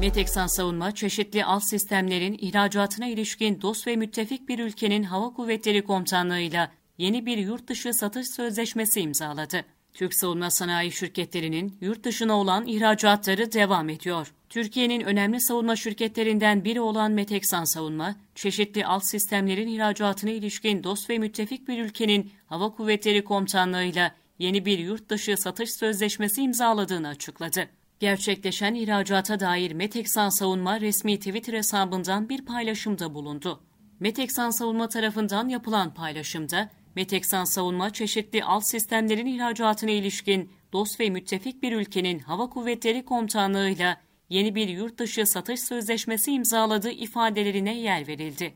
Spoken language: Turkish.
Meteksan Savunma, çeşitli alt sistemlerin ihracatına ilişkin dost ve müttefik bir ülkenin Hava Kuvvetleri Komutanlığı'yla yeni bir yurt dışı satış sözleşmesi imzaladı. Türk savunma sanayi şirketlerinin yurt dışına olan ihracatları devam ediyor. Türkiye'nin önemli savunma şirketlerinden biri olan Meteksan Savunma, çeşitli alt sistemlerin ihracatına ilişkin dost ve müttefik bir ülkenin Hava Kuvvetleri Komutanlığı'yla yeni bir yurt dışı satış sözleşmesi imzaladığını açıkladı. Gerçekleşen ihracata dair Meteksan Savunma resmi Twitter hesabından bir paylaşımda bulundu. Meteksan Savunma tarafından yapılan paylaşımda, Meteksan Savunma çeşitli alt sistemlerin ihracatına ilişkin dost ve müttefik bir ülkenin Hava Kuvvetleri Komutanlığı'yla yeni bir yurt dışı satış sözleşmesi imzaladığı ifadelerine yer verildi.